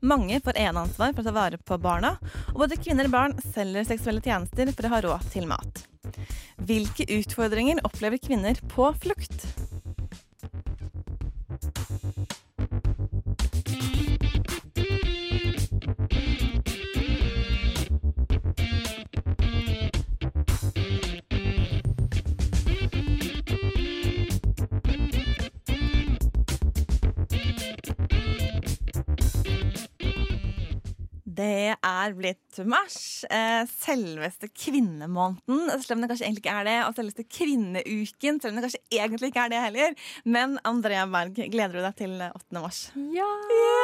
Mange får eneansvar for å ta vare på barna, og både kvinner og barn selger seksuelle tjenester for å ha råd til mat. Hvilke utfordringer opplever kvinner på flukt? Er blitt mars, eh, selveste kvinnemåneden, selv om det kanskje egentlig ikke er det, og selveste kvinneuken, selv om det kanskje egentlig ikke er det heller. Men Andrea Berg, gleder du deg til 8. mars? Ja! ja!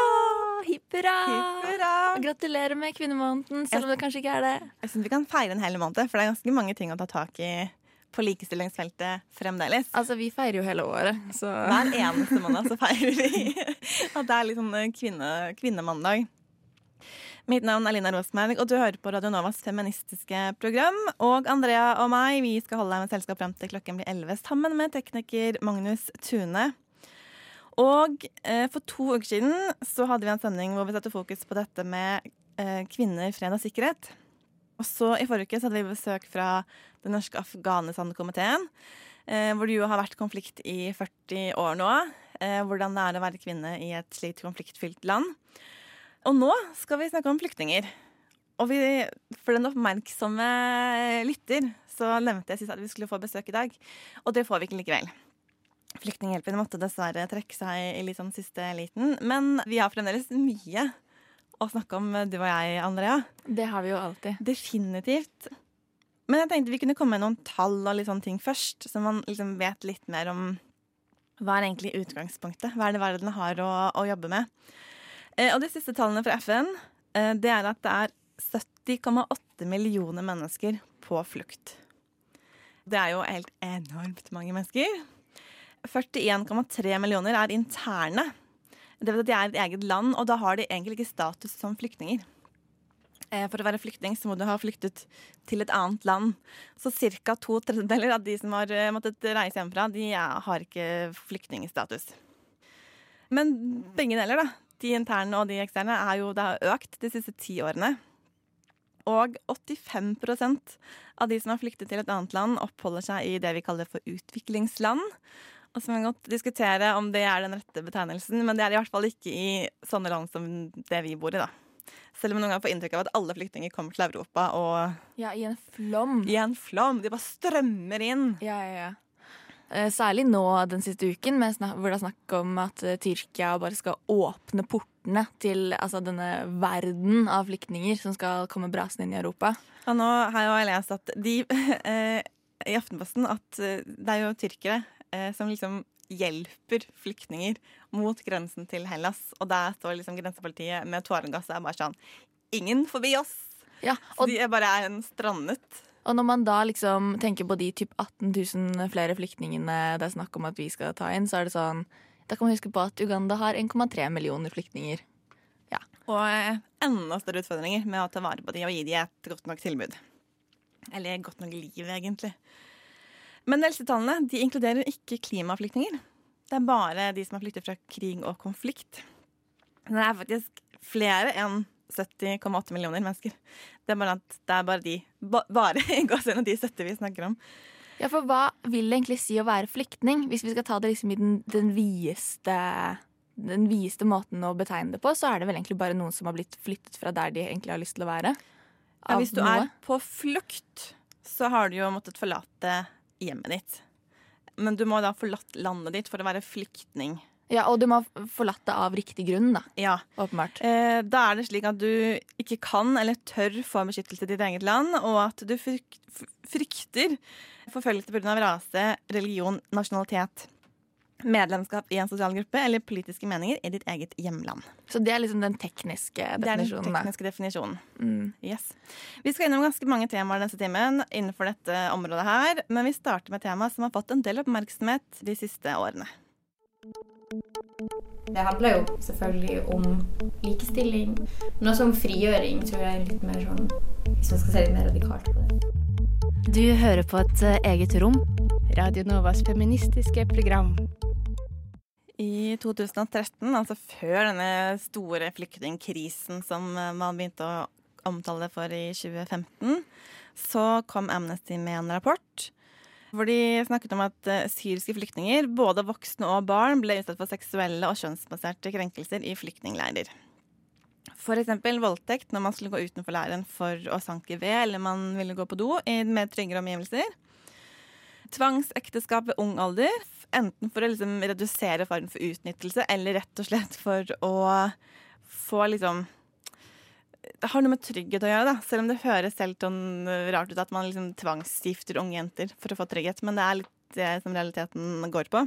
Hipp hurra! Gratulerer med kvinnemåneden, selv om det kanskje ikke er det. Jeg syns vi kan feire en hel måned, for det er ganske mange ting å ta tak i på likestillingsfeltet fremdeles. Altså, vi feirer jo hele året, så Hver eneste måned så feirer vi at det er litt sånn kvinne, kvinnemandag. Mitt navn er Lina Rosmerg, og du hører på Radio Novas feministiske program. Og Andrea og meg vi skal holde deg med selskap fram til klokken blir 11 sammen med tekniker Magnus Tune. Og eh, for to uker siden så hadde vi en sending hvor vi satte fokus på dette med eh, kvinner, fred og sikkerhet. Og så i forrige uke så hadde vi besøk fra den norske Afghanistan-komiteen. Eh, hvor det jo har vært konflikt i 40 år nå. Eh, hvordan det er å være kvinne i et slikt konfliktfylt land. Og nå skal vi snakke om flyktninger. Og vi, for den oppmerksomme lytter så nevnte jeg sist at vi skulle få besøk i dag. Og det får vi ikke likevel. Flyktninghjelpen måtte dessverre trekke seg i litt sånn siste liten. Men vi har fremdeles mye å snakke om, du og jeg, Andrea. det har vi jo alltid. Definitivt. Men jeg tenkte vi kunne komme med noen tall og litt sånne ting først, så man liksom vet litt mer om hva er egentlig utgangspunktet. Hva er det verden har å, å jobbe med. Eh, og de siste tallene fra FN eh, det er at det er 70,8 millioner mennesker på flukt. Det er jo helt enormt mange mennesker. 41,3 millioner er interne. Det vil at de er et eget land, og da har de egentlig ikke status som flyktninger. Eh, For å være flyktning så må du ha flyktet til et annet land. Så ca. to tredjedeler av de som har måttet reise hjemmefra, de har ikke flyktningstatus. Men begge deler, da. De interne og de eksterne er jo, det har økt de siste ti årene. Og 85% av de som har flyktet til et annet land, oppholder seg i det vi kaller for utviklingsland. Og så kan man godt diskutere om det er den rette betegnelsen, men det er i hvert fall ikke i sånne land som det vi bor i, da. Selv om man noen ganger får inntrykk av at alle flyktninger kommer til Europa og Ja, i en flom. i en flom. De bare strømmer inn. Ja, ja, ja. Eh, Særlig nå den siste uken, hvor det er snakk om at eh, Tyrkia bare skal åpne portene til altså, denne verden av flyktninger som skal komme brasende inn i Europa. Ja, nå har jeg lest at de eh, i Aftenposten at eh, det er jo tyrkere eh, som liksom hjelper flyktninger mot grensen til Hellas. Og der står liksom grensepolitiet med tåregass og er bare sånn Ingen forbi oss! Ja, Så de er bare er en strandet. Og når man da liksom tenker på de typ 18 000 flere flyktningene det er snakk om at vi skal ta inn, så er det sånn Da kan man huske på at Uganda har 1,3 millioner flyktninger. Og eh, enda større utfordringer med å ta vare på de og gi de et godt nok tilbud. Eller godt nok liv, egentlig. Men helsetallene de inkluderer ikke klimaflyktninger. Det er bare de som har flyktet fra krig og konflikt. Det er faktisk flere enn 70,8 millioner mennesker. Det er bare, at det er bare de ba, bare gåsehudene de 70 vi snakker om. Ja, for hva vil det egentlig si å være flyktning? Hvis vi skal ta det liksom i den, den videste den videste måten å betegne det på, så er det vel egentlig bare noen som har blitt flyttet fra der de egentlig har lyst til å være. Ja, hvis du noe. er på flukt, så har du jo måttet forlate hjemmet ditt. Men du må da ha forlatt landet ditt for å være flyktning. Ja, og du må ha forlatt det av riktig grunn, da. Ja, Åpenbart. Eh, da er det slik at du ikke kan eller tør få beskyttelse i ditt eget land, og at du fryk- frykter forfølgelse pga. rase, religion, nasjonalitet medlemskap i en sosial gruppe eller politiske meninger i ditt eget hjemland. Så det er liksom den tekniske definisjonen? Det er den tekniske da. definisjonen. Mm. Yes. Vi skal innom ganske mange temaer denne timen innenfor dette området her, men vi starter med et tema som har fått en del oppmerksomhet de siste årene. Det handler jo selvfølgelig om likestilling, men også om frigjøring, tror jeg er litt mer sånn Hvis man skal se litt mer radikalt på det. Du hører på et eh, eget rom. Radio Novas feministiske program. I 2013, altså før denne store flyktningkrisen som eh, man begynte å omtale det for i 2015, så kom Amnesty med en rapport hvor de snakket om at eh, syriske flyktninger, både voksne og barn, ble utsatt for seksuelle og kjønnsbaserte krenkelser i flyktningleirer. Eksempel voldtekt når man skulle gå utenfor leiren for å sanke ved, eller man ville gå på do i mer tryggere omgivelser. Tvangsekteskap ved ung alder, enten for å liksom redusere faren for utnyttelse, eller rett og slett for å få liksom Det har noe med trygghet å gjøre, da. Selv om det høres helt sånn rart ut at man liksom tvangsgifter unge jenter for å få trygghet. Men det er litt det som realiteten går på.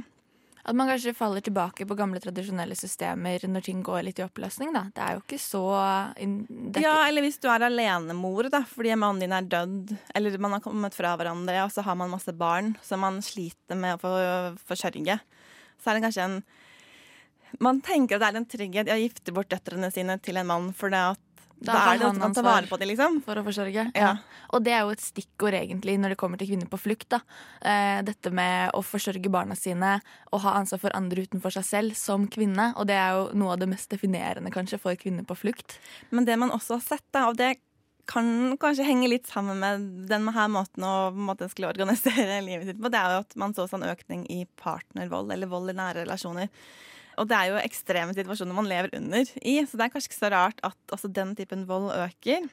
At man kanskje faller tilbake på gamle, tradisjonelle systemer når ting går litt i oppløsning. da. Det er jo ikke så er Ja, eller hvis du er alenemor da, fordi mannen din er dødd, eller man har kommet fra hverandre, og så har man masse barn som man sliter med å få forsørge, så er det kanskje en Man tenker at det er en trygghet i å gifte bort døtrene sine til en mann, for det at Da da, er det han noen som kan ta ansvar. vare på det, liksom. for å forsørge. Ja. Og det er jo et stikkord egentlig når det kommer til kvinner på flukt. da. Eh, dette med å forsørge barna sine og ha ansvar for andre utenfor seg selv som kvinne. Og det er jo noe av det mest definerende kanskje for kvinner på flukt. Men det man også har sett, da, og det kan kanskje henge litt sammen med den her måten å måte, skulle organisere livet sitt på, det er jo at man så sånn økning i partnervold eller vold i nære relasjoner. Og det er jo ekstreme situasjoner man lever under i, så det er kanskje ikke så rart at også den typen vold øker.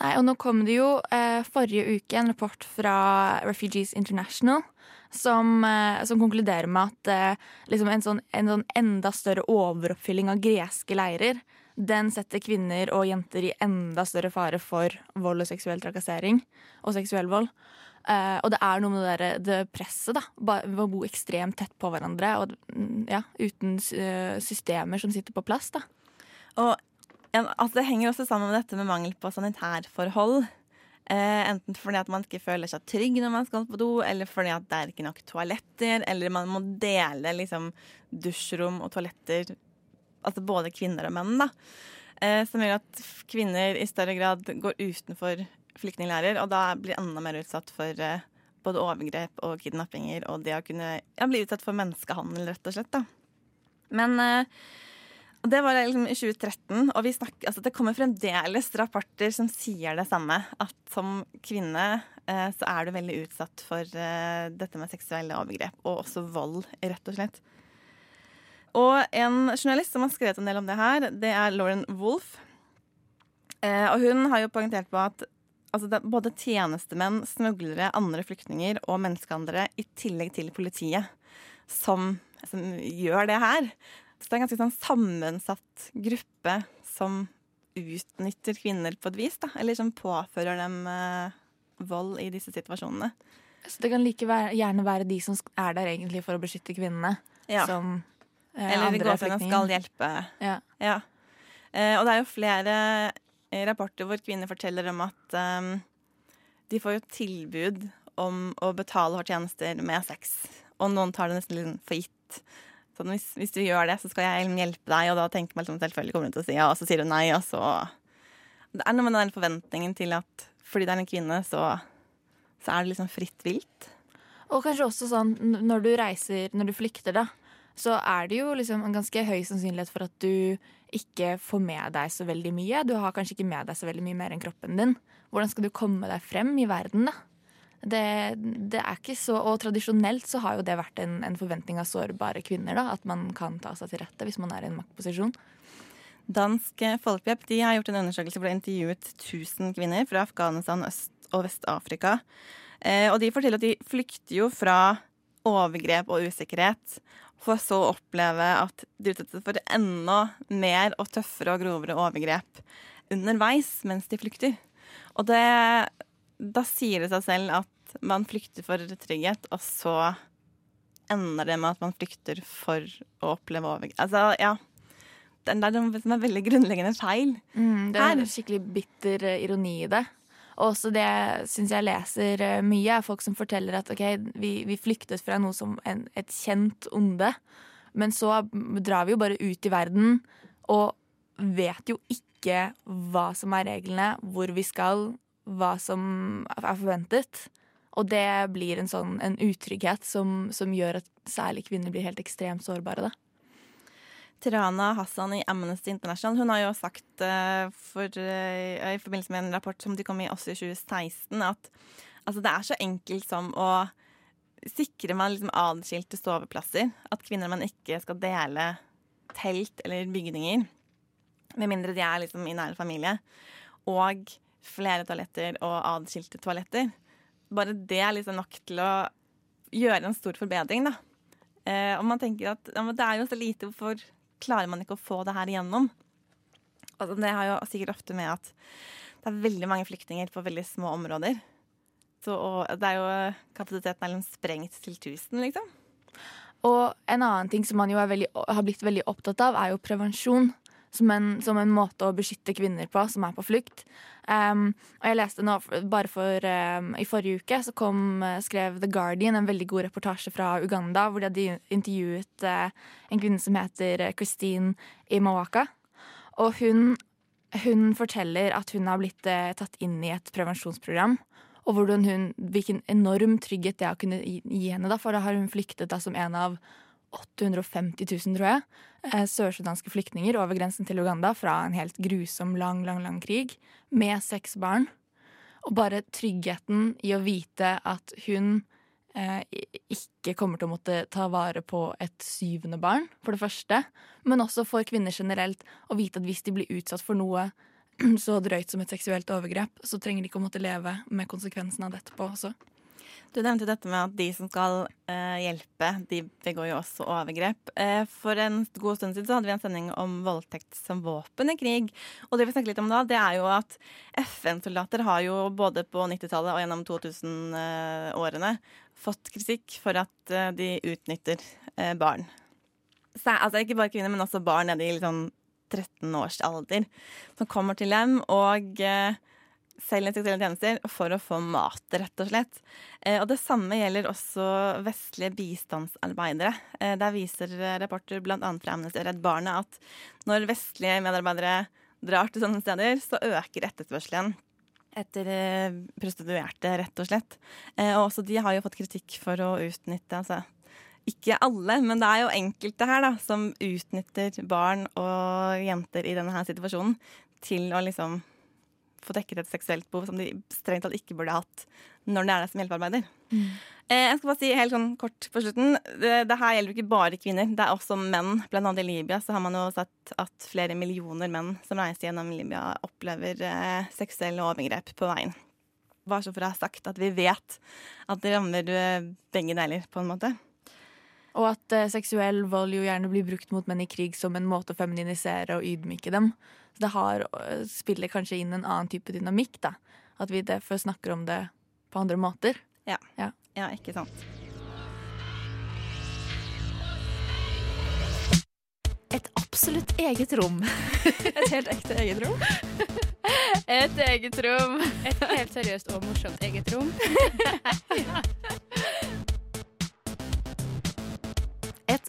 Nei, og nå kom det jo eh, forrige uke en rapport fra Refugees International som, eh, som konkluderer med at eh, liksom en, sånn, en sånn enda større overoppfylling av greske leirer den setter kvinner og jenter i enda større fare for vold og seksuell trakassering og seksuell vold. Eh, og det er noe med det, det presset, da. Å bo ekstremt tett på hverandre og mm, ja, uten uh, systemer som sitter på plass. da. Og ja, altså, det henger også sammen med dette med mangel på sanitærforhold. Uh, enten fordi at man ikke føler seg trygg når man skal på do, eller fordi at det er ikke nok toaletter, eller man må dele liksom, dusjrom og toaletter, altså både kvinner og menn, da. Som gjør at kvinner i større grad går utenfor flyktningleirer, og da blir enda mer utsatt for eh, både overgrep og kidnappinger, og det å kunne ja, bli utsatt for menneskehandel, rett og slett, da. Men eh, det var liksom i 2013, og snakker, altså det kommer fremdeles rapporter som sier det samme. At som kvinne eh, så er du veldig utsatt for dette med seksuelle overgrep, og også vold, rett og slett. Og en journalist som har skrevet en del om det her, det er Lauren Wolff. Og hun har jo poengtert på at altså det, både tjenestemenn, smuglere, andre flyktninger og menneskehandlere, i tillegg til politiet, som, som gjør det her. Så det er en ganske sånn sammensatt gruppe som utnytter kvinner på et vis, da. Eller som påfører dem eh, vold i disse situasjonene. Så det kan like være, gjerne være de som er der egentlig for å beskytte kvinnene, Ja. som eh, Eller andre går til og skal hjelpe. Ja. Ja. Eh, og det er jo flere eh, rapporter hvor kvinner forteller om at um, de får jo tilbud om å betale for tjenester med sex. Og noen tar det nesten litt for gitt. Sånn, hvis, hvis du gjør det, så skal jeg hjelpe deg, og da tenker man liksom, selvfølgelig kommer hun til å si ja, og så sier hun nei, og så Det er noe med den forventningen til at fordi det er en kvinne, så, så er det liksom fritt vilt. Og kanskje også sånn når du reiser, når du flykter, da, så er det jo liksom en ganske høy sannsynlighet for at du ikke får med deg så veldig mye. Du har kanskje ikke med deg så veldig mye mer enn kroppen din. Hvordan skal du komme deg frem i verden, da? Det, det er ikke så, Og tradisjonelt så har jo det vært en, en forventning av sårbare kvinner. da, At man kan ta seg til rette hvis man er i en maktposisjon. Dansk Folkehjelp de har gjort en undersøkelse hvor de intervjuet 1000 kvinner fra Afghanistan, Øst- og Vest-Afrika. Eh, og de forteller at de flykter jo fra overgrep og usikkerhet, for så å oppleve at de utsettes for enda mer og tøffere og grovere overgrep underveis mens de flykter. Og det, da sier det seg selv at man flykter for trygghet, og så ender det med at man flykter for å oppleve overgrep. Altså, ja. Det er noe som er veldig grunnleggende feil. Mm, det er Her. en skikkelig bitter eh, ironi i det. Og også det syns jeg leser eh, mye, er folk som forteller at ok, vi, vi flyktet fra noe som en, et kjent onde, men så drar vi jo bare ut i verden og vet jo ikke hva som er reglene, hvor vi skal, hva som er forventet. Og det blir en sånn en utrygghet som, som gjør at særlig kvinner blir helt ekstremt sårbare. da. Tirana Hassan i Amnesty International hun har jo sagt eh, for, eh, i forbindelse med en rapport som de kom i også i 2016, at altså, det er så enkelt som å sikre man liksom adskilte soveplasser. At kvinner og menn ikke skal dele telt eller bygninger. Med mindre de er liksom i nær familie. Og flere toaletter og adskilte toaletter. Bare det er liksom nok til å gjøre en stor forbedring, da. Eh, og man tenker at ja, det er jo så lite, hvorfor klarer man ikke å få det her igjennom? Og det har jo sikkert ofte med at det er veldig mange flyktninger på veldig små områder. Så det er jo kapasiteten er liksom sprengt til 1000, liksom. Og en annen ting som man jo veldig, har blitt veldig opptatt av, er jo prevensjon. Som en, som en måte å beskytte kvinner på som er på flukt. Um, og jeg leste nå, bare for um, I forrige uke så kom, uh, skrev The Guardian en veldig god reportasje fra Uganda, hvor de hadde intervjuet uh, en kvinne som heter uh, Christine Imawaka. Og hun, hun forteller at hun har blitt uh, tatt inn i et prevensjonsprogram. Og hun, hvilken enorm trygghet det har kunnet gi henne. Da, for da har hun flyktet da som en av 850 000, tror jeg, eh, sørsudanske flyktninger over grensen til Uganda fra en helt grusom, lang, lang, lang krig, med seks barn. Og bare tryggheten i å vite at hun eh, ikke kommer til å måtte ta vare på et syvende barn, for det første. Men også for kvinner generelt å vite at hvis de blir utsatt for noe så drøyt som et seksuelt overgrep, så trenger de ikke å måtte leve med konsekvensen av det etterpå også. Du nevnte dette med at de som skal eh, hjelpe, de begår jo også overgrep. Eh, for en god stund siden så hadde vi en sending om voldtekt som våpen i krig. Og det vi snakker litt om da, det er jo at FN-soldater har jo både på 90-tallet og gjennom 2000-årene fått kritikk for at eh, de utnytter eh, barn. Så, altså ikke bare kvinner, men også barn nede i liksom 13 års alder som kommer til dem og eh, selger seksuelle tjenester for å få mat, rett og slett. Eh, og det samme gjelder også vestlige bistandsarbeidere. Eh, der viser rapporter bl.a. fra Amnesty og Redd Barna at når vestlige medarbeidere drar til sånne steder, så øker etterspørselen etter eh, prostituerte, rett og slett. Og også de har jo fått kritikk for å utnytte altså, ikke alle, men det er jo enkelte her da, som utnytter barn og jenter i denne situasjonen til å liksom få dekket et seksuelt behov som de strengt tatt ikke burde hatt når de er der som hjelpearbeider. Mm. Eh, jeg skal bare si helt sånn kort på slutten. Det, det her gjelder ikke bare kvinner, det er også menn. Blant annet i Libya så har man jo sett at flere millioner menn som reiser gjennom Libya, opplever eh, seksuelle overgrep på veien. Bare så for å ha sagt at vi vet at det rammer eh, begge deler, på en måte. Og at eh, seksuell vold jo gjerne blir brukt mot menn i krig som en måte å femininisere og ydmyke dem. Så det har, eh, spiller kanskje inn en annen type dynamikk, da. At vi derfor snakker om det på andre måter. Ja. Ja. ja, ikke sant. Et absolutt eget rom. Et helt ekte eget rom. Et eget rom. Et helt seriøst og morsomt eget rom.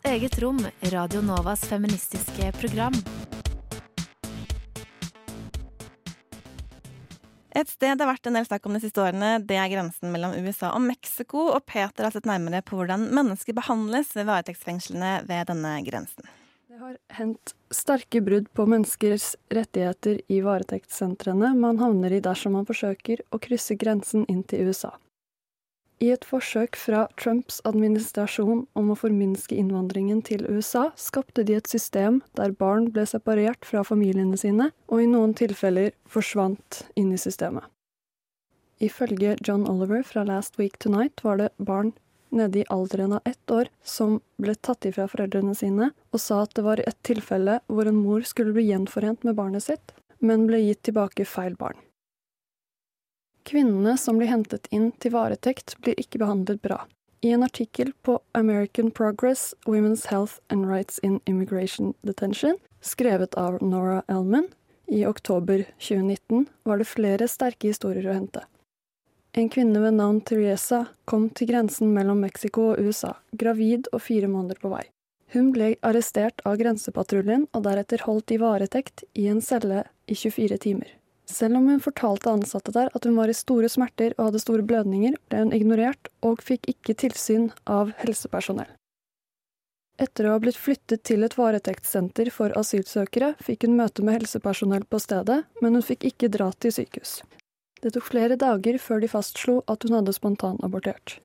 Et eget rom. Radio Novas feministiske program. Et sted det har vært en del snakk om de siste årene, det er grensen mellom USA og Mexico, og Peter har sett nærmere på hvordan mennesker behandles ved varetektsfengslene ved denne grensen. Det har hendt sterke brudd på menneskers rettigheter i varetektssentrene man havner i dersom man forsøker å krysse grensen inn til USA. I et forsøk fra Trumps administrasjon om å forminske innvandringen til USA, skapte de et system der barn ble separert fra familiene sine, og i noen tilfeller forsvant inn i systemet. Ifølge John Oliver fra Last Week Tonight var det barn nede i alderen av ett år som ble tatt ifra foreldrene sine, og sa at det var et tilfelle hvor en mor skulle bli gjenforent med barnet sitt, men ble gitt tilbake feil barn. Kvinnene som blir hentet inn til varetekt, blir ikke behandlet bra. I en artikkel på American Progress Women's Health and Rights in Immigration Detention, skrevet av Nora Elman i oktober 2019, var det flere sterke historier å hente. En kvinne ved navn Teresa kom til grensen mellom Mexico og USA, gravid og fire måneder på vei. Hun ble arrestert av grensepatruljen og deretter holdt i varetekt i en celle i 24 timer. Selv om hun fortalte ansatte der at hun var i store smerter og hadde store blødninger, ble hun ignorert og fikk ikke tilsyn av helsepersonell. Etter å ha blitt flyttet til et varetektssenter for asylsøkere, fikk hun møte med helsepersonell på stedet, men hun fikk ikke dra til sykehus. Det tok flere dager før de fastslo at hun hadde spontanabortert.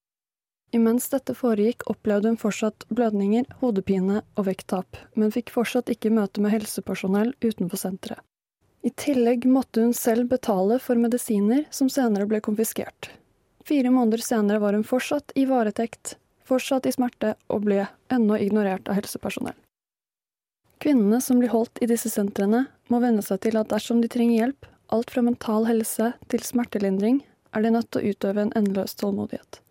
Imens dette foregikk, opplevde hun fortsatt blødninger, hodepine og vekttap, men fikk fortsatt ikke møte med helsepersonell utenfor senteret. I tillegg måtte hun selv betale for medisiner som senere ble konfiskert. Fire måneder senere var hun fortsatt i varetekt, fortsatt i smerte og ble ennå ignorert av helsepersonell. Kvinnene som blir holdt i disse sentrene, må venne seg til at dersom de trenger hjelp, alt fra mental helse til smertelindring, er de nødt til å utøve en endeløs tålmodighet.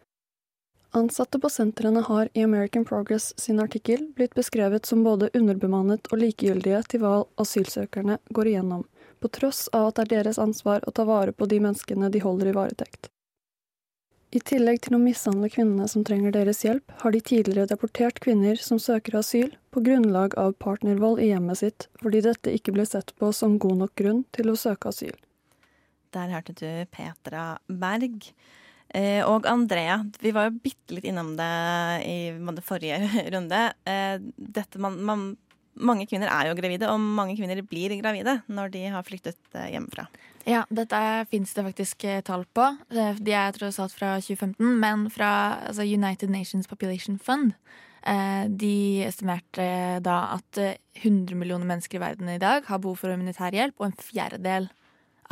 Ansatte på sentrene har i American Progress sin artikkel blitt beskrevet som både underbemannet og likegyldige til hva asylsøkerne går igjennom, på tross av at det er deres ansvar å ta vare på de menneskene de holder i varetekt. I tillegg til å mishandle kvinnene som trenger deres hjelp, har de tidligere deportert kvinner som søker asyl, på grunnlag av partnervold i hjemmet sitt, fordi dette ikke ble sett på som god nok grunn til å søke asyl. Der hørte du Petra Berg. Eh, og Andrea, vi var jo bitte litt innom det i forrige runde. Eh, dette man, man, mange kvinner er jo gravide, og mange kvinner blir gravide når de har flyktet eh, hjemmefra. Ja, dette fins det faktisk eh, tall på. De er tross alt fra 2015, men fra altså United Nations Population Fund. Eh, de estimerte da at 100 millioner mennesker i verden i dag har behov for humanitær hjelp, og en fjerdedel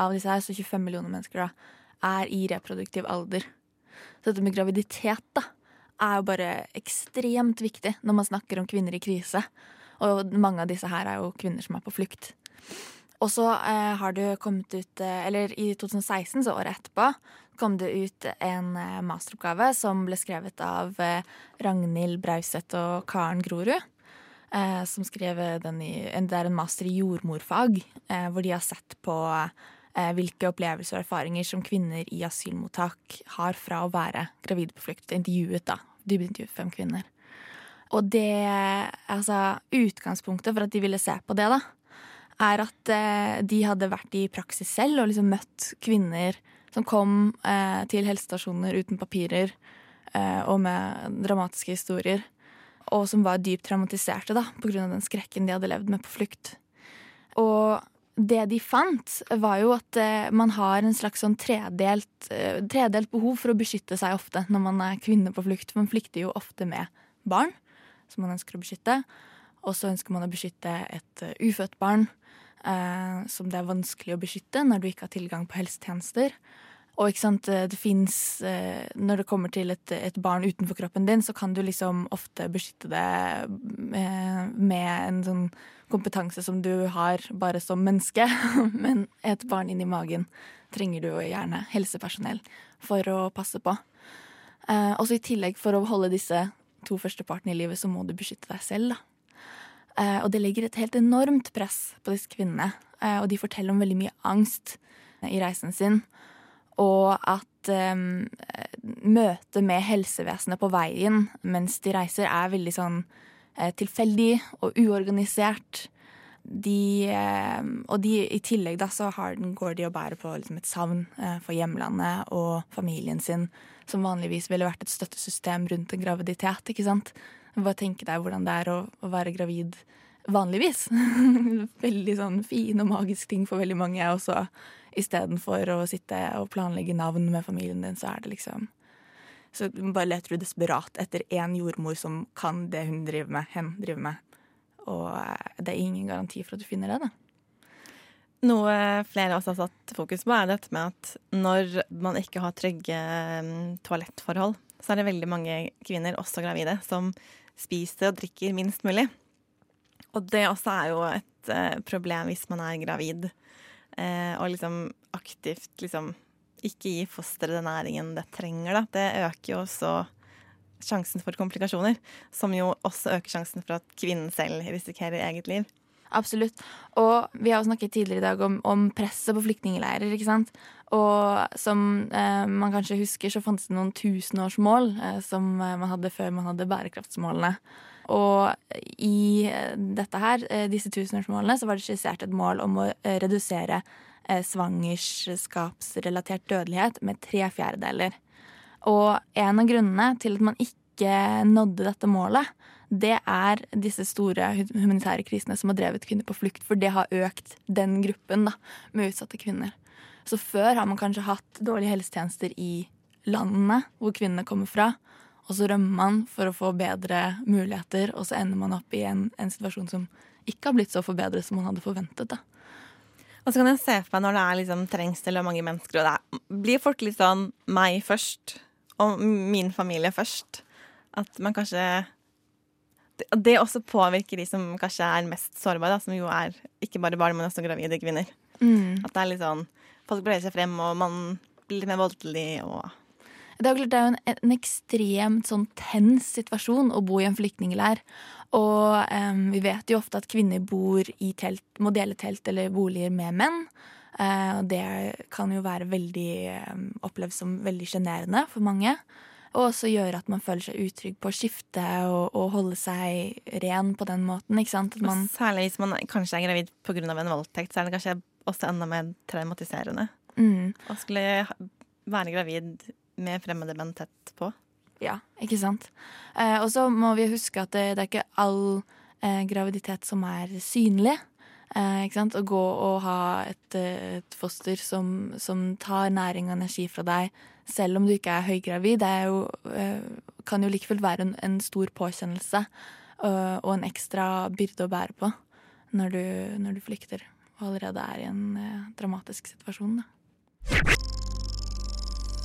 av disse her, så 25 millioner mennesker, da, er i reproduktiv alder. Så dette med graviditet da, er jo bare ekstremt viktig når man snakker om kvinner i krise. Og mange av disse her er jo kvinner som er på flukt. Og så eh, har det kommet ut eh, Eller i 2016, så året etterpå, kom det ut en eh, masteroppgave som ble skrevet av eh, Ragnhild Brauseth og Karen Grorud. Eh, som skrev den i Det er en master i jordmorfag, eh, hvor de har sett på hvilke opplevelser og erfaringer som kvinner i asylmottak har fra å være gravide på flukt. Intervjuet, da. Dybdeintervjuet fem kvinner. Og det Altså, utgangspunktet for at de ville se på det, da, er at eh, de hadde vært i praksis selv og liksom møtt kvinner som kom eh, til helsestasjoner uten papirer eh, og med dramatiske historier. Og som var dypt traumatiserte da, pga. den skrekken de hadde levd med på flukt. Og det de fant, var jo at eh, man har en slags sånn tredelt, eh, tredelt behov for å beskytte seg ofte når man er kvinne på flukt. Man flykter jo ofte med barn som man ønsker å beskytte. Og så ønsker man å beskytte et uh, ufødt barn eh, som det er vanskelig å beskytte når du ikke har tilgang på helsetjenester. Og ikke sant, eh, det fins eh, Når det kommer til et, et, barn utenfor kroppen din, så kan du liksom ofte beskytte det eh, med en sånn kompetanse som du har bare som menneske. Men et barn inni magen trenger du jo gjerne helsepersonell for å passe på. Eh, også i tillegg, for å holde disse to første partene i livet, så må du beskytte deg selv. Eh, og det legger et helt enormt press på disse kvinnene. Eh, og de forteller om veldig mye angst i reisen sin. Og at um, møtet med helsevesenet på veien mens de reiser, er veldig sånn uh, tilfeldig og uorganisert. De, og de, i tillegg da, så har, går de og bærer på liksom, et savn for hjemlandet og familien sin, som vanligvis ville vært et støttesystem rundt en graviditet. ikke sant? Bare tenke deg hvordan det er å, å være gravid vanligvis. veldig sånn fin og magisk ting for veldig mange. Og så istedenfor å sitte og planlegge navn med familien din, så er det liksom Så bare leter du desperat etter én jordmor som kan det hun driver med, hen driver med. Og eh, det er ingen garanti for at du finner det, da. Noe flere også har satt fokus på, er dette med at når man ikke har trygge mm, toalettforhold, så er det veldig mange kvinner, også gravide, som spiser og drikker minst mulig. Og det også er jo et eh, problem hvis man er gravid, eh, og liksom aktivt liksom ikke gi fosteret den næringen det trenger, da. Det øker jo også sjansen for komplikasjoner. Som jo også øker sjansen for at kvinnen selv risikerer eget liv. Absolutt. Og vi har jo snakket tidligere i dag om, om presset på flyktningleirer. ikke sant? Og som eh, man kanskje husker, så fantes det noen tusenårsmål eh, som eh, man hadde før man hadde bærekraftsmålene. Og i eh, dette her, eh, disse tusenårsmålene, så var det skissert et mål om å redusere eh, svangerskapsrelatert dødelighet med tre fjerdedeler. Og en av grunnene til at man ikke nådde dette målet, det er disse store humanitære krisene som har drevet kvinner på flukt. For det har økt den gruppen da, med utsatte kvinner. Så før har man kanskje hatt dårlige helsetjenester i landene hvor kvinnene kommer fra. Og så rømmer man for å få bedre muligheter, og så ender man opp i en, en situasjon som ikke har blitt så forbedret som man hadde forventet. da. Og så kan jeg se for meg når det er liksom trengsel og mange mennesker, og det er, blir folk litt sånn meg først, og min familie først. At man kanskje det, det også påvirker de som kanskje er mest sårbare, da, som jo er ikke bare barn, men også gravide kvinner. Mm. At det er litt sånn Folk bøyer seg frem, og man blir litt mer voldelig og Det er jo klart det en, en ekstremt sånn tens situasjon å bo i en flyktningleir. Og um, vi vet jo ofte at kvinner bor i telt, må dele telt eller boliger med menn. Og det kan jo være veldig um, oppleves som veldig sjenerende for mange. Og også gjøre at man føler seg utrygg på å skifte og, og holde seg ren på den måten. ikke sant? Man, Særlig hvis man kanskje er gravid pga. en voldtekt, så er det kanskje også enda mer traumatiserende. mm, Å skulle være gravid med fremmede menn tett på. Ja, ikke sant. Eh, og så må vi huske at det, det er ikke all eh, graviditet som er synlig. Eh, ikke sant? Å gå og ha et, eh, et foster som, som tar næring og energi fra deg, selv om du ikke er høygravid, det er jo, eh, kan jo like fullt være en, en stor påkjennelse eh, og en ekstra byrde å bære på når du, når du flykter og allerede er i en eh, dramatisk situasjon. Da.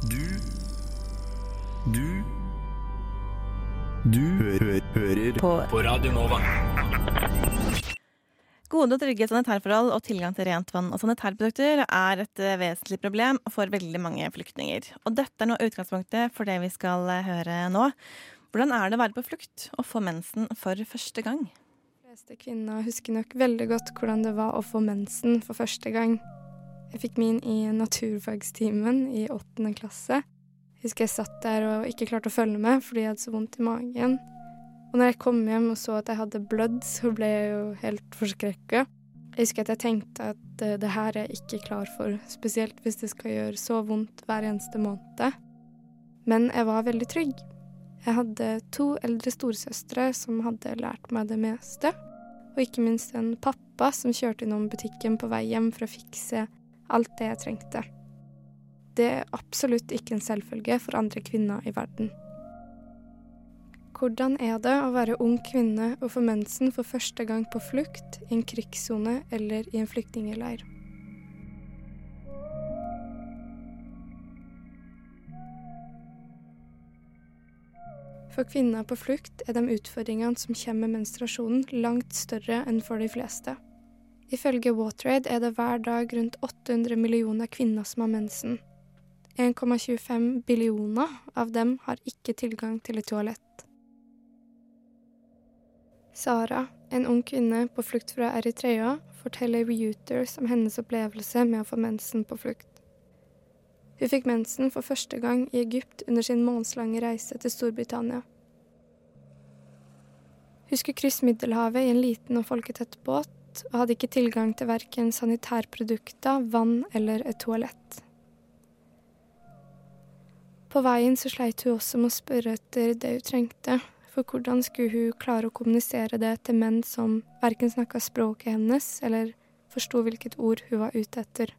Du Du Du hø hø hører på. på Radio Nova. Gode og trygge sanitærforhold og tilgang til rent vann og sanitærprodukter er et eh, vesentlig problem for veldig mange flyktninger. Og dette er nå utgangspunktet for det vi skal eh, høre nå. Hvordan er det å være på flukt og få mensen for første gang? De fleste kvinner husker nok veldig godt hvordan det var å få mensen for første gang. Jeg fikk min i naturfagstimen i åttende klasse. Jeg husker jeg satt der og ikke klarte å følge med fordi jeg hadde så vondt i magen. Og når jeg kom hjem og så at jeg hadde blødd, så ble jeg jo helt forskrekka. Jeg husker at jeg tenkte at eh, det her er jeg ikke klar for, spesielt hvis det skal gjøre så vondt hver eneste måned. Men jeg var veldig trygg. Jeg hadde to eldre storesøstre som hadde lært meg det meste, og ikke minst en pappa som kjørte innom butikken på vei hjem for å fikse alt det jeg trengte. Det er absolutt ikke en selvfølge for andre kvinner i verden. Hvordan er det å være ung kvinne og få mensen for første gang på flukt i en krigssone eller i en flyktningeleir? For kvinner på flukt er de utfordringene som kommer med menstruasjonen, langt større enn for de fleste. Ifølge WaterAid er det hver dag rundt 800 millioner kvinner som har mensen. 1,25 billioner av dem har ikke tilgang til et toalett. Sara, en ung kvinne på flukt fra Eritrea, forteller Reuters om hennes opplevelse med å få mensen på flukt. Hun fikk mensen for første gang i Egypt under sin månedslange reise til Storbritannia. Hun skulle krysse Middelhavet i en liten og folketett båt, og hadde ikke tilgang til verken sanitærprodukter, vann eller et toalett. På veien så sleit hun også med å spørre etter det hun trengte, for hvordan skulle hun klare å kommunisere det til menn som verken snakka språket hennes eller forsto hvilket ord hun var ute etter.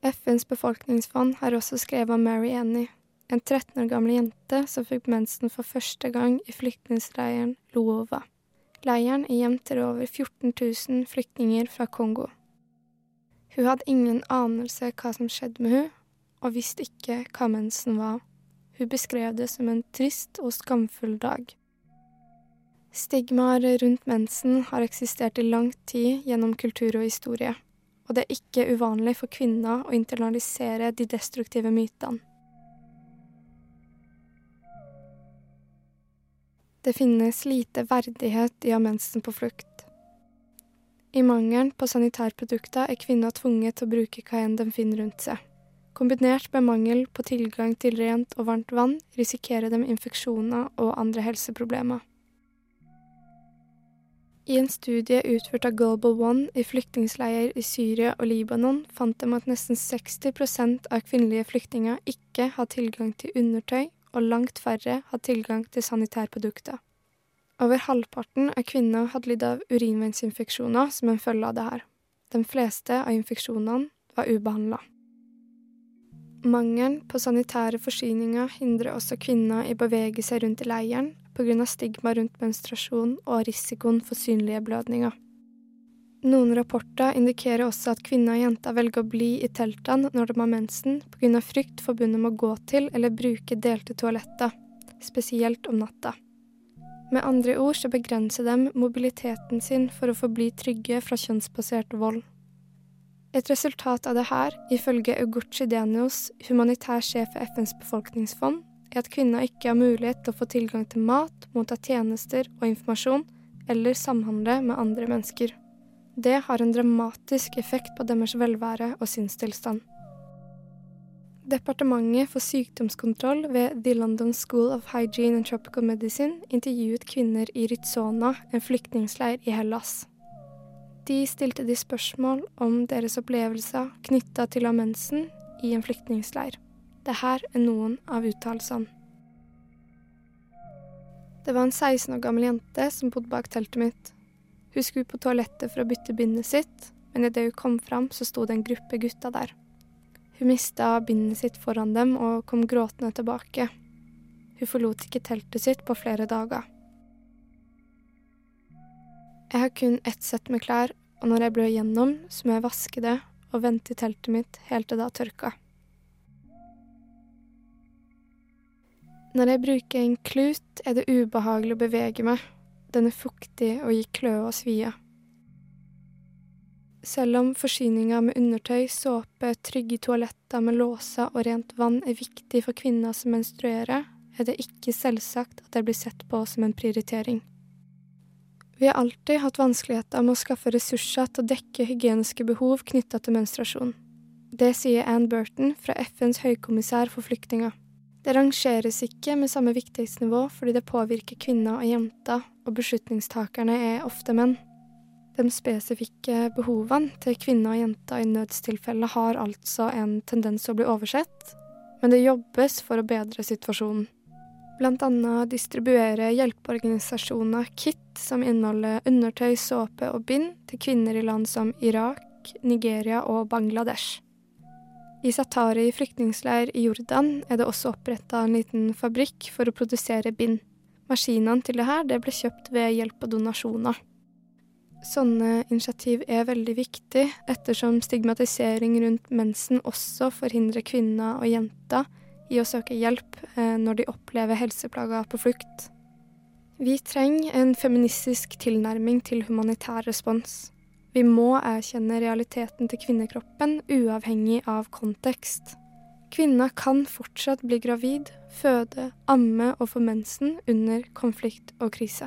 FNs befolkningsfond har også skrevet om Mary Annie, en 13 år gammel jente som fikk mensen for første gang i flyktningleiren Luova. Leiren er hjem til over 14 000 flyktninger fra Kongo. Hun hadde ingen anelse hva som skjedde med hun, og visste ikke hva mensen var. Hun beskrev det som en trist og skamfull dag. Stigmaer rundt mensen har eksistert i lang tid gjennom kultur og historie. og det er ikke uvanlig for kvinner å internalisere de destruktive mytene. Det finnes lite verdighet i å ha mensen på flukt. I mangelen på sanitærprodukter er kvinner tvunget til å bruke hva enn de finner rundt seg. Kombinert med mangel på tilgang til rent og varmt vann risikerer de infeksjoner og andre helseproblemer. I en studie utført av Global One i flyktningleirer i Syria og Libanon fant de at nesten 60% av kvinnelige flyktninger ikke har tilgang til undertøy, og langt færre har tilgang til sanitærprodukter. Over halvparten av kvinner hadde lidd av urinveisinfeksjoner som en følge av det her. De fleste av infeksjonene var ubehandla. Mangelen på sanitære forsyninger hindrer også kvinner i å bevege seg rundt i leiren pga. stigma rundt menstruasjon og risikoen for synlige blødninger. Noen rapporter indikerer også at kvinner og jenter velger å bli i teltene når de har mensen, pga. frykt forbundet med å gå til eller bruke delte toaletter, spesielt om natta. Med andre ord så begrenser de mobiliteten sin for å forbli trygge fra kjønnsbasert vold. Et resultat av det her, ifølge Uguchi Denios, humanitær sjef for FNs befolkningsfond, er at kvinner ikke har mulighet til å få tilgang til mat, motta tjenester og informasjon, eller samhandle med andre mennesker. Det har en dramatisk effekt på deres velvære og sinnstilstand. Departementet for sykdomskontroll ved The London School of Hygiene and Tropical Medicine intervjuet kvinner i Ritzona, en flyktningleir i Hellas. De stilte de spørsmål om deres opplevelser knytta til mensen i en flyktningleir. Det her er noen av uttalelsene. Det var en 16 år gammel jente som bodde bak teltet mitt. Hun skulle på toalettet for å bytte bindet sitt, men idet hun kom fram, så sto det en gruppe gutter der. Hun mista bindet sitt foran dem og kom gråtende tilbake. Hun forlot ikke teltet sitt på flere dager. Jeg har kun ett sett med klær, og når jeg blør gjennom, så må jeg vaske det og vente i teltet mitt helt til det har tørka. Når jeg bruker en klut, er det ubehagelig å bevege meg. Den er fuktig og gir kløe og svie. Selv om forsyninga med undertøy, såpe, trygge toaletter med låser og rent vann er viktig for kvinner som menstruerer, er det ikke selvsagt at det blir sett på som en prioritering. Vi har alltid hatt vanskeligheter med å skaffe ressurser til å dekke hygieniske behov knytta til menstruasjon. Det sier Anne Burton fra FNs høykommissær for flyktninger. Det rangeres ikke med samme viktighetsnivå fordi det påvirker kvinner og jenter, og beslutningstakerne er ofte menn. De spesifikke behovene til kvinner og jenter i nødstilfeller har altså en tendens til å bli oversett, men det jobbes for å bedre situasjonen. Annet distribuere hjelpeorganisasjoner kit som inneholder undertøy, såpe og bind til kvinner i land som Irak, Nigeria og Bangladesh. I Satari flyktningleir i Jordan er det også oppretta en liten fabrikk for å produsere bind. Maskinene til det her ble kjøpt ved hjelp av donasjoner. Sånne initiativ er veldig viktig, ettersom stigmatisering rundt mensen også forhindrer kvinner og jenter i å søke hjelp eh, når de opplever helseplager på flukt. Vi trenger en feministisk tilnærming til humanitær respons. Vi må erkjenne realiteten til kvinnekroppen, uavhengig av kontekst. Kvinner kan fortsatt bli gravid, føde, amme og få mensen under konflikt og krise.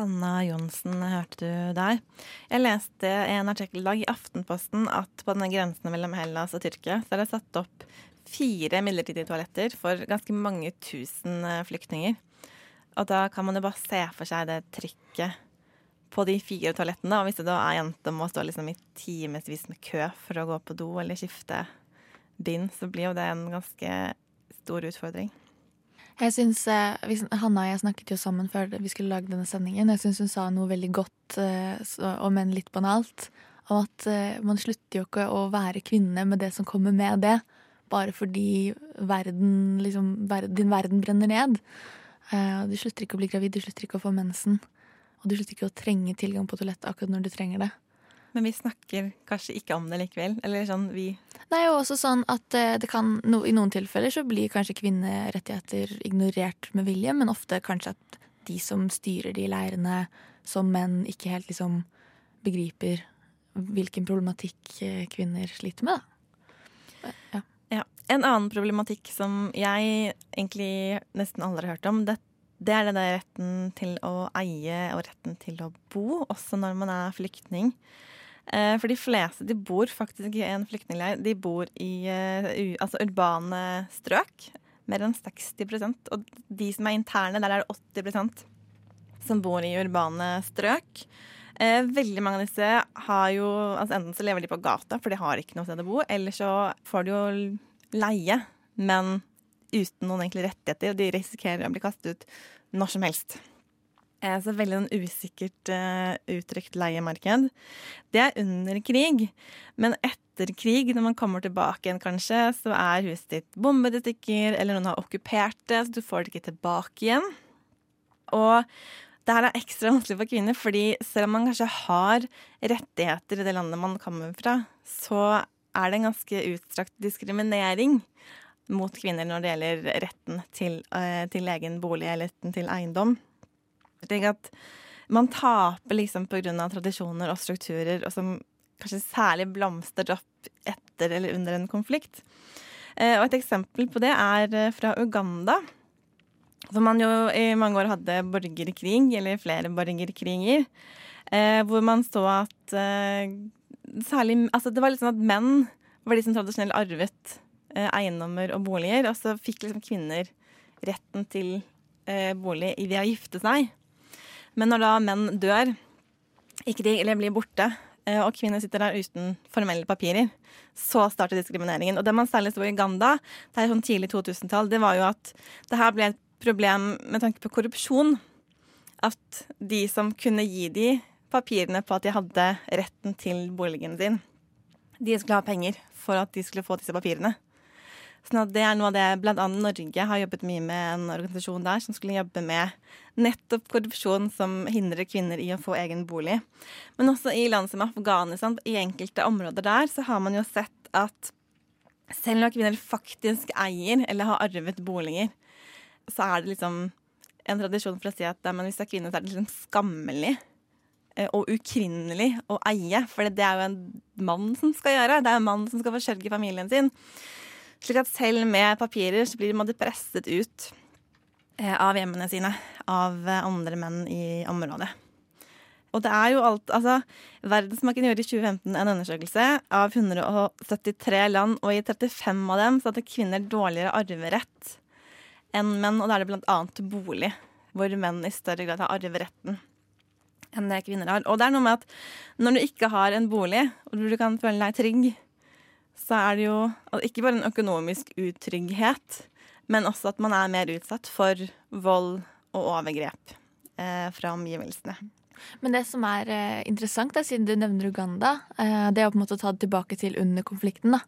Hanna Johnsen, hørte du der. Jeg leste en artikkel i dag i Aftenposten at på denne grensen mellom Hellas og Tyrkia så er det satt opp fire midlertidige toaletter for ganske mange tusen eh, flyktninger. Og da kan man jo bare se for seg det trykket på de fire toalettene. Og hvis det da er jenter må stå liksom i timevis med kø for å gå på do eller skifte bind, så blir jo det en ganske stor utfordring. Jeg synes, eh, Hanna og jeg snakket jo sammen før vi skulle lage denne sendingen. Jeg syns hun sa noe veldig godt, eh, om enn litt banalt, om at eh, man slutter jo ikke å være kvinne med det som kommer med det, bare fordi verden, liksom, din verden brenner ned. Du slutter ikke å bli gravid, du slutter ikke å få mensen. Og du slutter ikke å trenge tilgang på toalett akkurat når du trenger det. Men vi snakker kanskje ikke om det likevel? Eller sånn vi er jo også sånn at eh, det kan no, I noen tilfeller så blir kanskje kvinnerettigheter ignorert med vilje, men ofte kanskje at de som styrer de leirene som menn, ikke helt liksom begriper hvilken problematikk eh, kvinner sliter med. Da. Ja. Ja. En annen problematikk som jeg egentlig nesten aldri har hørt om, det, det er det der retten til å eie og retten til å bo, også når man er flyktning. Eh, For de fleste de bor faktisk i en flyktningleir. De bor i eh, altså urbane strøk. Mer enn 60 Og de som er interne, der er det 80% som bor i urbane strøk. Eh, veldig mange av disse har jo altså Enten så lever de på gata, for de har ikke noe sted å bo, eller så får de jo leie, men uten noen egentlig rettigheter. Og de risikerer å bli kastet ut når som helst. Eh, Så veldig sånn usikkert uh, uttrykt leiemarked. Det er under krig. Men etter krig, når man kommer tilbake igjen kanskje, så er huset ditt bombet i stykker, eller noen har okkupert det, så du får det ikke tilbake igjen. Og det her er ekstra vanskelig for kvinner, fordi selv om man kanskje har rettigheter i det landet man kommer fra, så er det en ganske utstrakt diskriminering mot kvinner når det gjelder retten til, uh, til egen bolig retten til eiendom. Slik at man taper liksom av tradisjoner og strukturer, og som kanskje særlig blomstrer opp etter eller under en konflikt. Eh, Og et eksempel på det er eh, fra Uganda. Hvor man jo i mange år hadde borgerkrig, eller flere borgerkriger. Eh, hvor man så at særlig Altså det var sånn at menn var de som tradisjonelt arvet eiendommer og boliger. Og så fikk liksom kvinner retten til bolig ved å gifte seg. Men når da menn dør ikke de, eller blir borte, eh, og kvinner sitter der uten formelle papirer, så starter diskrimineringen. Og det man særlig så i Uganda, det er sånn tidlig 2000-tall, det var jo at det her ble et problem med tanke på korrupsjon. At de som kunne gi de papirene på at de hadde retten til boligen sin, de skulle ha penger for at de skulle få disse papirene. Sånn at det er noe av det blant annet Norge har jobbet mye med en organisasjon der som skulle jobbe med nettopp korrupsjon som hindrer kvinner i å få egen bolig. Men også i land som Afghanistan, i enkelte områder der, så har man jo sett at selv når kvinner faktisk eier eller har arvet boliger, så er det liksom en tradisjon for å si at men hvis du er kvinne, så er det liksom skammelig eh, og ukrinnelig å eie. For det er jo en mann som skal gjøre. Det er en mann som skal forsørge familien sin. Slik at selv med papirer så blir de presset ut eh, av hjemmene sine av eh, andre menn i området. Og det er jo alt Altså, Verdensbanken gjorde i 2015 en undersøkelse av 173 land, og i 35 av dem så hadde kvinner dårligere arverett enn menn, og da er det blant annet bolig, hvor menn i større grad har arveretten enn det kvinner har. Og det er noe med at når du ikke har en bolig, og du kan føle deg trygg, så er det jo altså ikke bare en økonomisk utrygghet, men også at man er mer utsatt for vold og overgrep eh, fra omgivelsene. Men det som er eh, interessant, da, siden du nevner Uganda, eh, det er på en måte å ta det tilbake til under konflikten. da.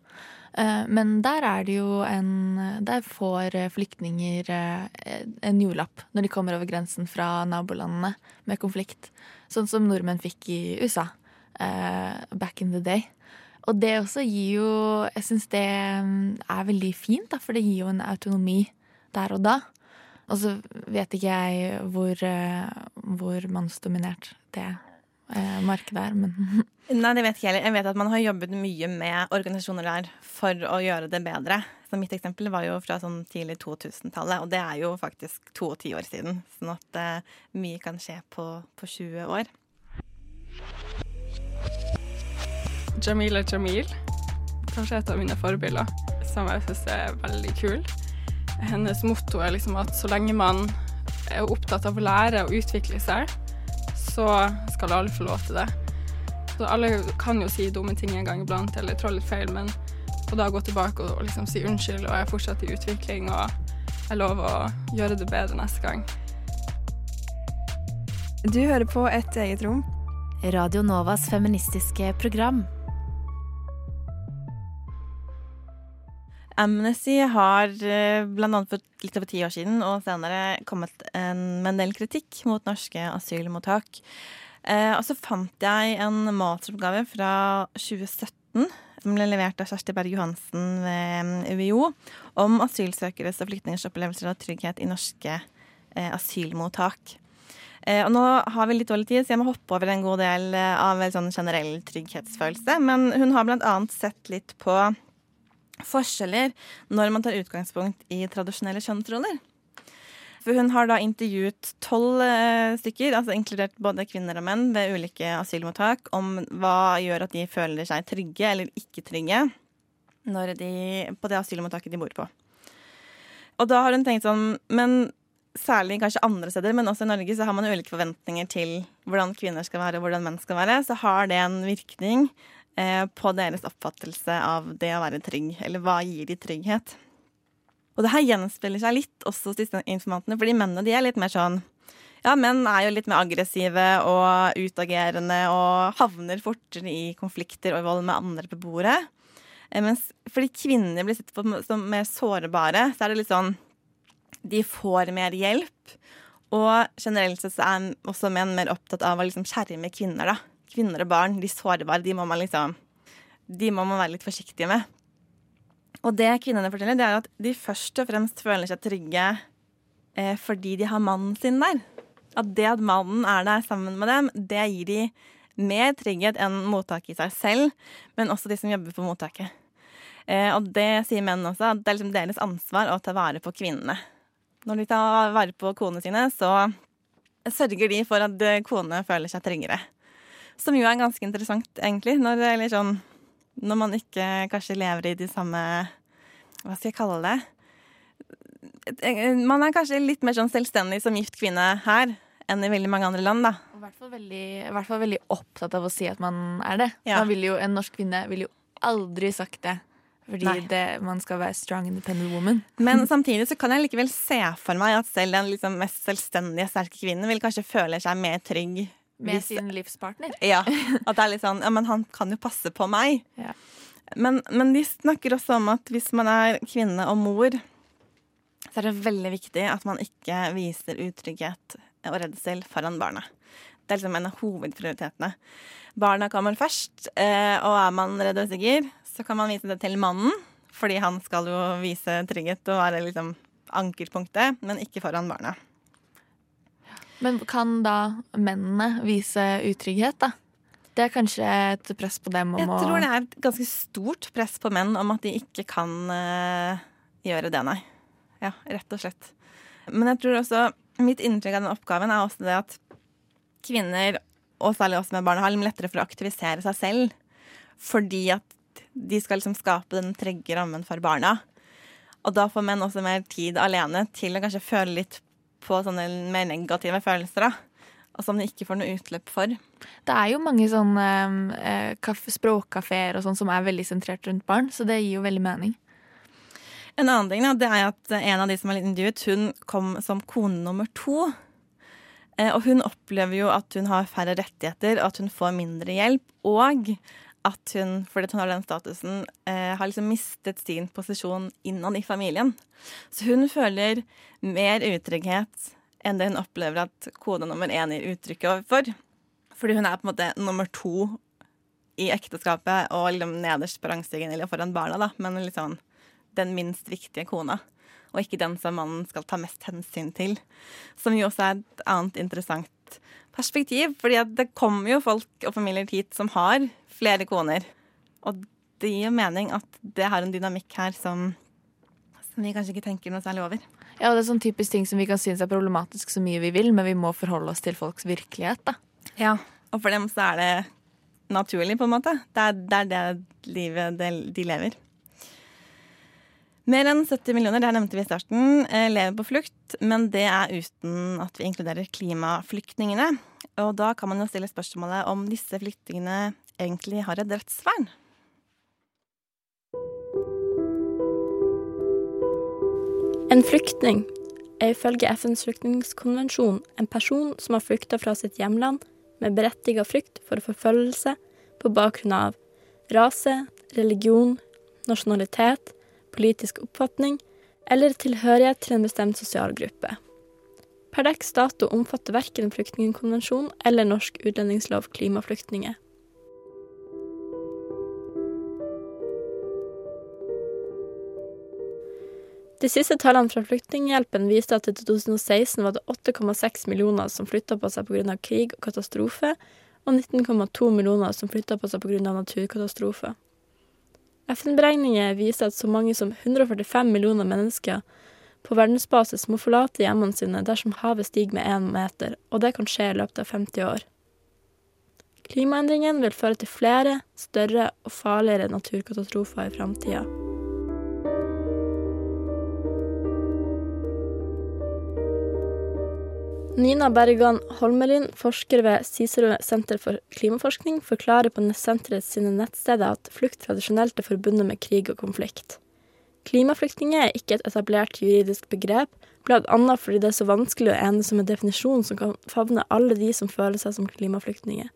Eh, men der er det jo en Der får eh, flyktninger eh, en jordlapp når de kommer over grensen fra nabolandene med konflikt. Sånn som nordmenn fikk i USA eh, back in the day. Og det også gir jo Jeg syns det mm, er veldig fint, da, for det gir jo en autonomi der og da. Og så vet ikke jeg hvor, eh, hvor mannsdominert det eh, markedet er, men Nei, det vet ikke heller. Jeg vet at man har jobbet mye med organisasjoner der for å gjøre det bedre. Så mitt eksempel var jo fra sånn tidlig 2000-tallet, og det er jo faktisk 22 år siden. Sånn at uh, mye kan skje på, på 20 år. Jamila Jamil. Kanskje et av mine forbilder, som jeg syns er veldig kul. Hennes motto er liksom at så lenge man er opptatt av å lære og utvikle seg, så skal alle få lov til det. Så alle kan jo si dumme ting en gang iblant, eller trå litt feil, men å da gå tilbake og, og liksom si unnskyld, og jeg er fortsatt i utvikling, og jeg lover å gjøre det bedre neste gang. Du hører på Et eget rom. Radio Novas feministiske program. Amnesty har bl.a. blant annet for litt over ti år siden og senere kommet en, med en del kritikk mot norske asylmottak. Eh, og så fant jeg en masteroppgave fra 2017 som ble levert av Kjersti Berg Johansen ved UiO om asylsøkeres og flyktningers opplevelser av trygghet i norske eh, asylmottak. Eh, og nå har vi litt dårlig tid, så jeg må hoppe over en god del eh, av en sånn generell trygghetsfølelse. Men hun har annet sett litt på forskjeller når man tar utgangspunkt i tradisjonelle kjønnsroller. For hun har da intervjuet tolv eh, stykker, altså inkludert både kvinner og menn, ved ulike asylmottak, om hva gjør at de føler seg trygge eller ikke trygge de, på det asylmottaket de bor på. Og da har hun tenkt sånn Men særlig kanskje andre steder, men også i Norge, så har man ulike forventninger til hvordan kvinner skal være og hvordan menn skal være. Så har det en virkning på deres oppfattelse av det å være trygg. Eller hva gir de trygghet? Og det her gjenspeiler seg litt også hos disse informantene, fordi mennene de er litt mer sånn ja, menn er jo litt mer aggressive og utagerende og havner fortere i konflikter og vold med andre beboere. Eh, mens fordi kvinner blir sett på som mer sårbare, så er det litt sånn de får mer hjelp. Og generelt sett så er også menn mer opptatt av å liksom skjerme kvinner. da. Kvinner og barn, de sårbare, de må man liksom De må man være litt forsiktige med. Og det kvinnene forteller, det er at de først og fremst føler seg trygge eh, fordi de har mannen sin der. At det at mannen er der sammen med dem, det gir de mer trygghet enn mottaket i seg selv, men også de som jobber på mottaket. Eh, og det sier menn også, at det er liksom deres ansvar å ta vare på kvinnene. Når de tar vare på konene sine, så sørger de for at konene føler seg tryggere. Som jo er ganske interessant, egentlig, når, sånn, når man ikke kanskje lever i de samme Hva skal jeg kalle det? Man er kanskje litt mer sånn selvstendig som gift kvinne her enn i veldig mange andre land, da. I hvert fall veldig, hvert fall veldig opptatt av å si at man er det. Ja. Man jo, en norsk kvinne ville jo aldri sagt det. Fordi det, man skal være strong independent woman. Men samtidig så kan jeg likevel se for meg at selv den liksom mest selvstendige, sterke kvinnen vil kanskje føle seg mer trygg med hvis, sin livspartner. Ja. At det er litt sånn Ja, men han kan jo passe på meg. Ja. Men, men, de snakker også om at hvis man er kvinne og mor, så er det veldig viktig at man ikke viser utrygghet og redsel foran barna. Det er liksom en av hovedprioritetene. Barna kommer først, eh, og er man redd og usikker, så kan man vise det til mannen, fordi han skal jo vise trygghet og være liksom ankerpunktet, men ikke foran barna. Men kan da mennene vise utrygghet, da? Det er kanskje et press på dem om å Jeg tror det er et ganske stort press på menn om at de ikke kan uh, gjøre det, nei. Ja, rett og slett. Men jeg tror også Mitt inntrykk av den oppgaven er også det at kvinner, og særlig oss med barn, har lettere for å aktivisere seg selv. Fordi at de skal liksom skape den trygge rammen for barna. Og da får menn også mer tid alene til å kanskje føle litt på sånne mer negative følelser. da. Og som de ikke får noe utløp for. Det er jo mange sånne eh, språkkafeer og sånn som er veldig sentrert rundt barn, så det gir jo veldig mening. En annen ting da, det er at en av de som er litt intervjuet, hun kom som kone nummer to. Eh, og hun opplever jo at hun har færre rettigheter, og at hun får mindre hjelp. Og at hun, fordi hun har den statusen, eh, har liksom mistet sin posisjon innad i familien. Så hun føler mer utrygghet enn det hun opplever at kode nummer én gir uttrykk for. Fordi hun er på en måte nummer to i ekteskapet og liksom nederst på rangstigen, eller foran barna, da, men liksom den minst viktige kona. Og ikke den som mannen skal ta mest hensyn til. Som jo også er et annet interessant perspektiv. fordi det kommer jo folk og familier hit som har flere koner. Og det gir jo mening at det har en dynamikk her som, som vi kanskje ikke tenker noe særlig over. Ja, og det er sånn typisk ting som vi kan synes er problematisk så mye vi vil, men vi må forholde oss til folks virkelighet, da. Ja, og for dem så er det naturlig, på en måte. Det er det, er det livet de lever. Mer enn 70 millioner det her nevnte vi i starten, eh, lever på flukt, men det er uten at vi inkluderer klimaflyktningene. Og da kan man jo stille spørsmålet om disse flyktningene egentlig har et dødsvern. En flyktning er ifølge FNs flyktningkonvensjon en person som har flykta fra sitt hjemland med berettiga frykt for forfølgelse på bakgrunn av rase, religion, nasjonalitet, politisk oppfatning eller tilhørighet til en bestemt sosial gruppe. Per dags dato omfatter verken flyktningkonvensjonen eller norsk utlendingslov klimaflyktninger. De siste tallene fra Flyktninghjelpen viste at i 2016 var det 8,6 millioner som flytta på seg pga. krig og katastrofe, og 19,2 millioner som flytta på seg pga. naturkatastrofe. FN-beregninger viser at så mange som 145 millioner mennesker på verdensbasis må forlate hjemmene sine dersom havet stiger med én meter, og det kan skje i løpet av 50 år. Klimaendringene vil føre til flere, større og farligere naturkatastrofer i framtida. Nina Bergan Holmelin, forsker ved Cicero senter for klimaforskning, forklarer på senteret sine nettsteder at flukt tradisjonelt er forbundet med krig og konflikt. Klimaflyktninger er ikke et etablert juridisk begrep, annet fordi det er så vanskelig å enes om en definisjon som kan favne alle de som føler seg som klimaflyktninger.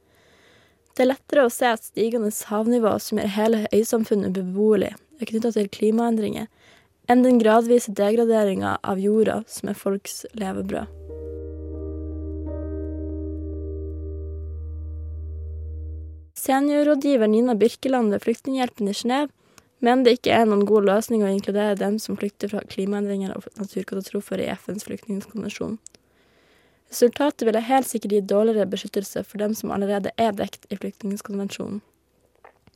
Det er lettere å se at stigende havnivå som gjør hele øysamfunnet ubeboelig, er knytta til klimaendringer, enn den gradvise degraderinga av jorda som er folks levebrød. Seniorrådgiver Nina Birkeland ved Flyktninghjelpen i Genéve mener det ikke er noen god løsning å inkludere dem som flykter fra klimaendringer og naturkatastrofer i FNs flyktningkonvensjon. Resultatet ville helt sikkert gi dårligere beskyttelse for dem som allerede er dekt i flyktningkonvensjonen.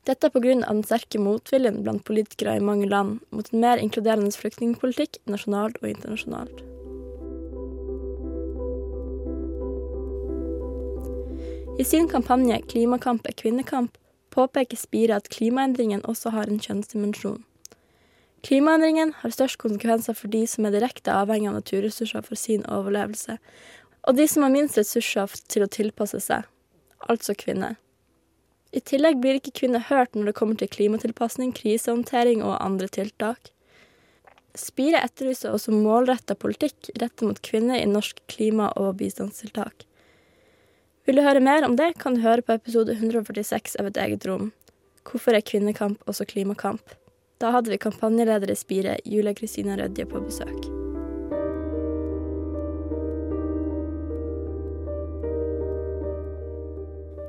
Dette pga. den sterke motviljen blant politikere i mange land mot en mer inkluderende flyktningpolitikk nasjonalt og internasjonalt. I sin kampanje 'Klimakamp er kvinnekamp' påpeker Spire at klimaendringen også har en kjønnsdimensjon. Klimaendringen har størst konsekvenser for de som er direkte avhengig av naturressurser for sin overlevelse, og de som har minst ressurser til å tilpasse seg, altså kvinner. I tillegg blir ikke kvinner hørt når det kommer til klimatilpasning, krisehåndtering og andre tiltak. Spire etterlyser også målretta politikk rettet mot kvinner i norsk klima- og bistandstiltak. Vil du høre mer om det, kan du høre på episode 146 av Et eget rom. Hvorfor er kvinnekamp også klimakamp? Da hadde vi kampanjeleder i Spire, Julia Kristina Rødje, på besøk.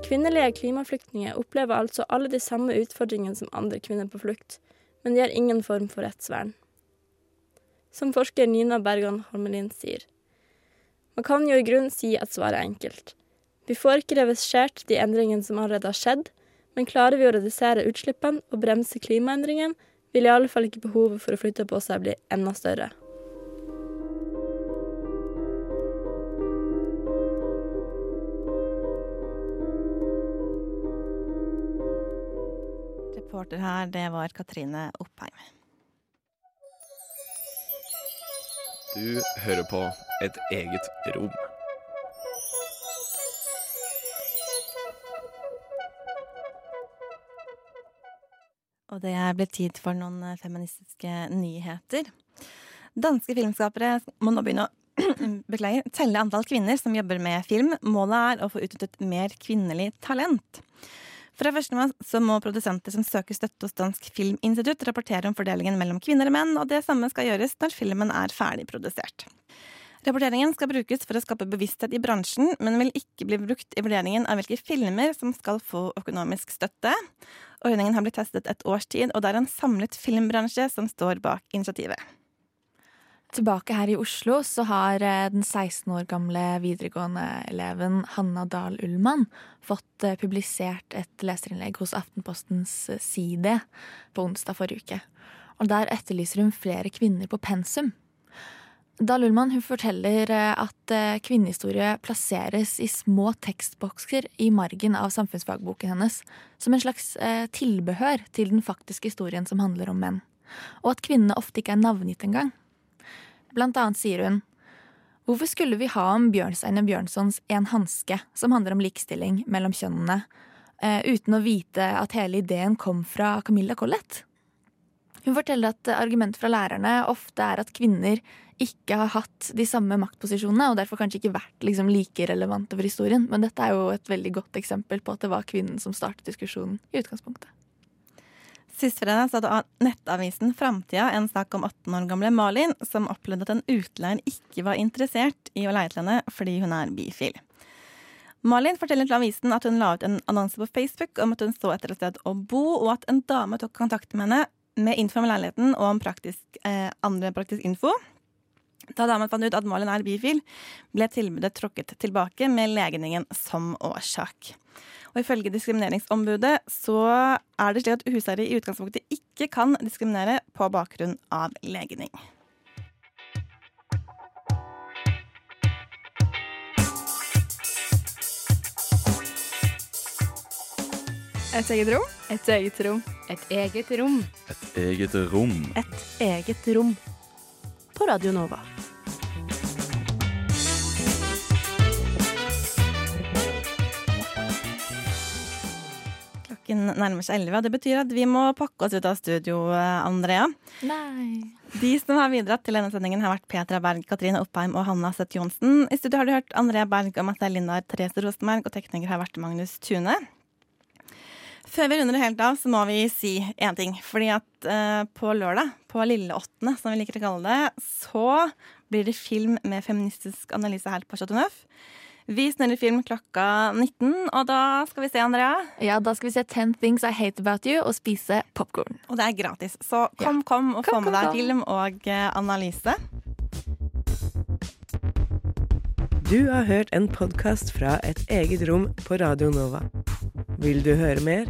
Kvinnelige klimaflyktninger opplever altså alle de samme utfordringene som andre kvinner på flukt, men de har ingen form for rettsvern. Som forsker Nina Bergan Holmelin sier. Man kan jo i grunnen si at svaret er enkelt. Vi får ikke reversert de endringene som allerede har skjedd, men klarer vi å redusere utslippene og bremse klimaendringene, vil i alle fall ikke behovet for å flytte på seg bli enda større. Reporter her, det var Katrine Oppheim. Du hører på Et eget rom. Og det blitt tid for noen eh, feministiske nyheter. Danske filmskapere må nå begynne å beklager, telle antall kvinner som jobber med film. Målet er å få utnyttet mer kvinnelig talent. Fra 1. mars så må produsenter som søker støtte hos Dansk Filminstitutt, rapportere om fordelingen mellom kvinner og menn, og det samme skal gjøres når filmen er ferdig produsert. Rapporteringen skal brukes for å skape bevissthet i bransjen, men vil ikke bli brukt i vurderingen av hvilke filmer som skal få økonomisk støtte. Ordningen har blitt testet et års tid, og det er en samlet filmbransje som står bak initiativet. Tilbake her i Oslo så har eh, den 16 år gamle videregående-eleven Hanna Dahl Ullmann fått eh, publisert et leserinnlegg hos Aftenpostens eh, side på onsdag forrige uke. Og der etterlyser hun flere kvinner på pensum. Dahl Ullmann hun forteller at kvinnehistorie plasseres i små tekstbokser i margen av samfunnsfagboken hennes, som en slags tilbehør til den faktiske historien som handler om menn. Og at kvinnene ofte ikke er navngitt engang. Blant annet sier hun Hvorfor skulle vi ha om Bjørnstein Bjørnsons En hanske, som handler om likestilling mellom kjønnene, uten å vite at hele ideen kom fra Camilla Collett? Hun forteller at argumentet fra lærerne ofte er at kvinner ikke har hatt de samme maktposisjonene, og derfor kanskje ikke vært liksom, like relevante for historien. Men dette er jo et veldig godt eksempel på at det var kvinnen som startet diskusjonen i utgangspunktet. Sist fredag så hadde nettavisen Framtida en sak om 18 år gamle Malin, som opplevde at en utleier ikke var interessert i å leie til henne fordi hun er bifil. Malin forteller til avisen at hun la ut en annonse på Facebook om at hun så etter et sted å bo, og at en dame tok kontakt med henne med info om leiligheten og om praktisk, eh, andre praktisk info. Da damen fant ut at Malin er bifil, ble tilbudet tråkket tilbake med legningen som årsak. Og Ifølge Diskrimineringsombudet så er det slik at huseiere i utgangspunktet ikke kan diskriminere på bakgrunn av legning. Et eget rom. Et eget rom. Et eget rom. Et eget rom. Et eget rom. På Radio Nova. Klokken nærmer seg elleve, og det betyr at vi må pakke oss ut av studio, eh, Andrea. Nei. De som har bidratt til denne sendingen, har vært Petra Berg, Katrine Oppheim og Hanna Seth Johnsen. I studio har du hørt Andrea Berg og Martha Lindar Therese Rosenberg, og tekniker har vært Magnus Tune. Før vi runder det helt av, så må vi si én ting. Fordi at eh, på lørdag, på Lilleåttende, som vi liker å kalle det, så blir det film med feministisk analyse her på Chateau Neuf. Vi snurrer film klokka 19, og da skal vi se, Andrea. Ja, da skal vi se Ten Things I Hate About You og spise popkorn. Og det er gratis. Så kom, kom og få Kom, med deg kom. film og eh, analyse. Du har hørt en podkast fra Et eget rom på Radio Nova. Vil du høre mer?